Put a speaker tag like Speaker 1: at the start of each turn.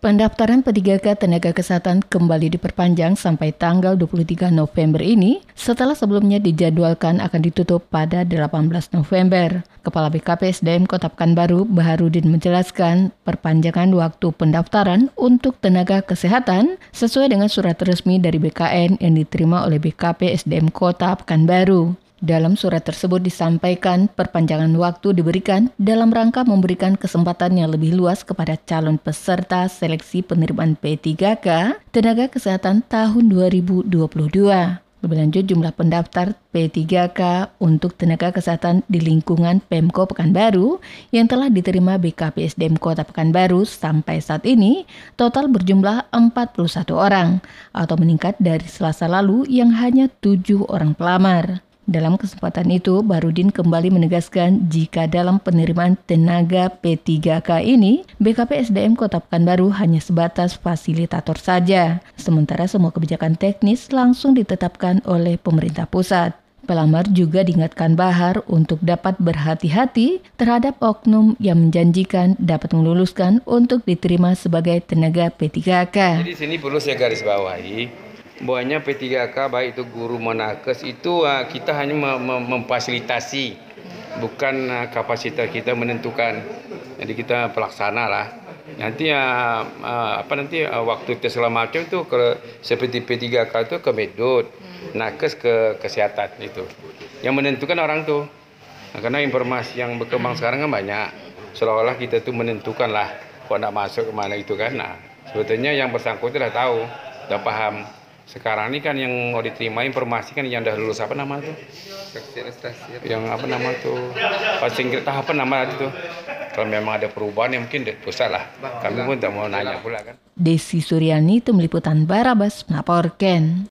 Speaker 1: Pendaftaran P3K Tenaga Kesehatan kembali diperpanjang sampai tanggal 23 November ini setelah sebelumnya dijadwalkan akan ditutup pada 18 November. Kepala BKP SDM Kota Pekanbaru, Baharudin menjelaskan perpanjangan waktu pendaftaran untuk tenaga kesehatan sesuai dengan surat resmi dari BKN yang diterima oleh BKP SDM Kota Pekanbaru. Dalam surat tersebut disampaikan perpanjangan waktu diberikan dalam rangka memberikan kesempatan yang lebih luas kepada calon peserta seleksi penerimaan P3K tenaga kesehatan tahun 2022. Lebih jumlah pendaftar P3K untuk tenaga kesehatan di lingkungan Pemko Pekanbaru yang telah diterima BKPSDM Kota Pekanbaru sampai saat ini total berjumlah 41 orang atau meningkat dari selasa lalu yang hanya 7 orang pelamar. Dalam kesempatan itu, Barudin kembali menegaskan jika dalam penerimaan tenaga P3K ini, BKP SDM Kota Pekanbaru hanya sebatas fasilitator saja, sementara semua kebijakan teknis langsung ditetapkan oleh pemerintah pusat. Pelamar juga diingatkan Bahar untuk dapat berhati-hati terhadap oknum yang menjanjikan dapat meluluskan untuk diterima sebagai tenaga P3K.
Speaker 2: Jadi sini perlu saya garis bawahi bahwanya P3K baik itu guru menakes itu uh, kita hanya mem memfasilitasi. Bukan uh, kapasitas kita menentukan. Jadi kita pelaksana lah. Nanti uh, uh, apa nanti uh, waktu tes segala macam itu ke seperti P3K itu ke medod nakes ke kesehatan itu. Yang menentukan orang tuh. Nah, karena informasi yang berkembang sekarang kan banyak. Seolah-olah kita tuh menentukan lah kok nak masuk ke mana itu kan. Nah sebetulnya yang bersangkutan sudah tahu sudah paham sekarang ini kan yang mau diterima informasi kan yang udah lulus apa nama tuh yang apa nama tuh passing tahapan nama itu? Kalau memang ada perubahan yang mungkin pusat lah. Kami pun tak mau nanya pula kan.
Speaker 1: Desi Suryani itu meliputan Barabas melaporkan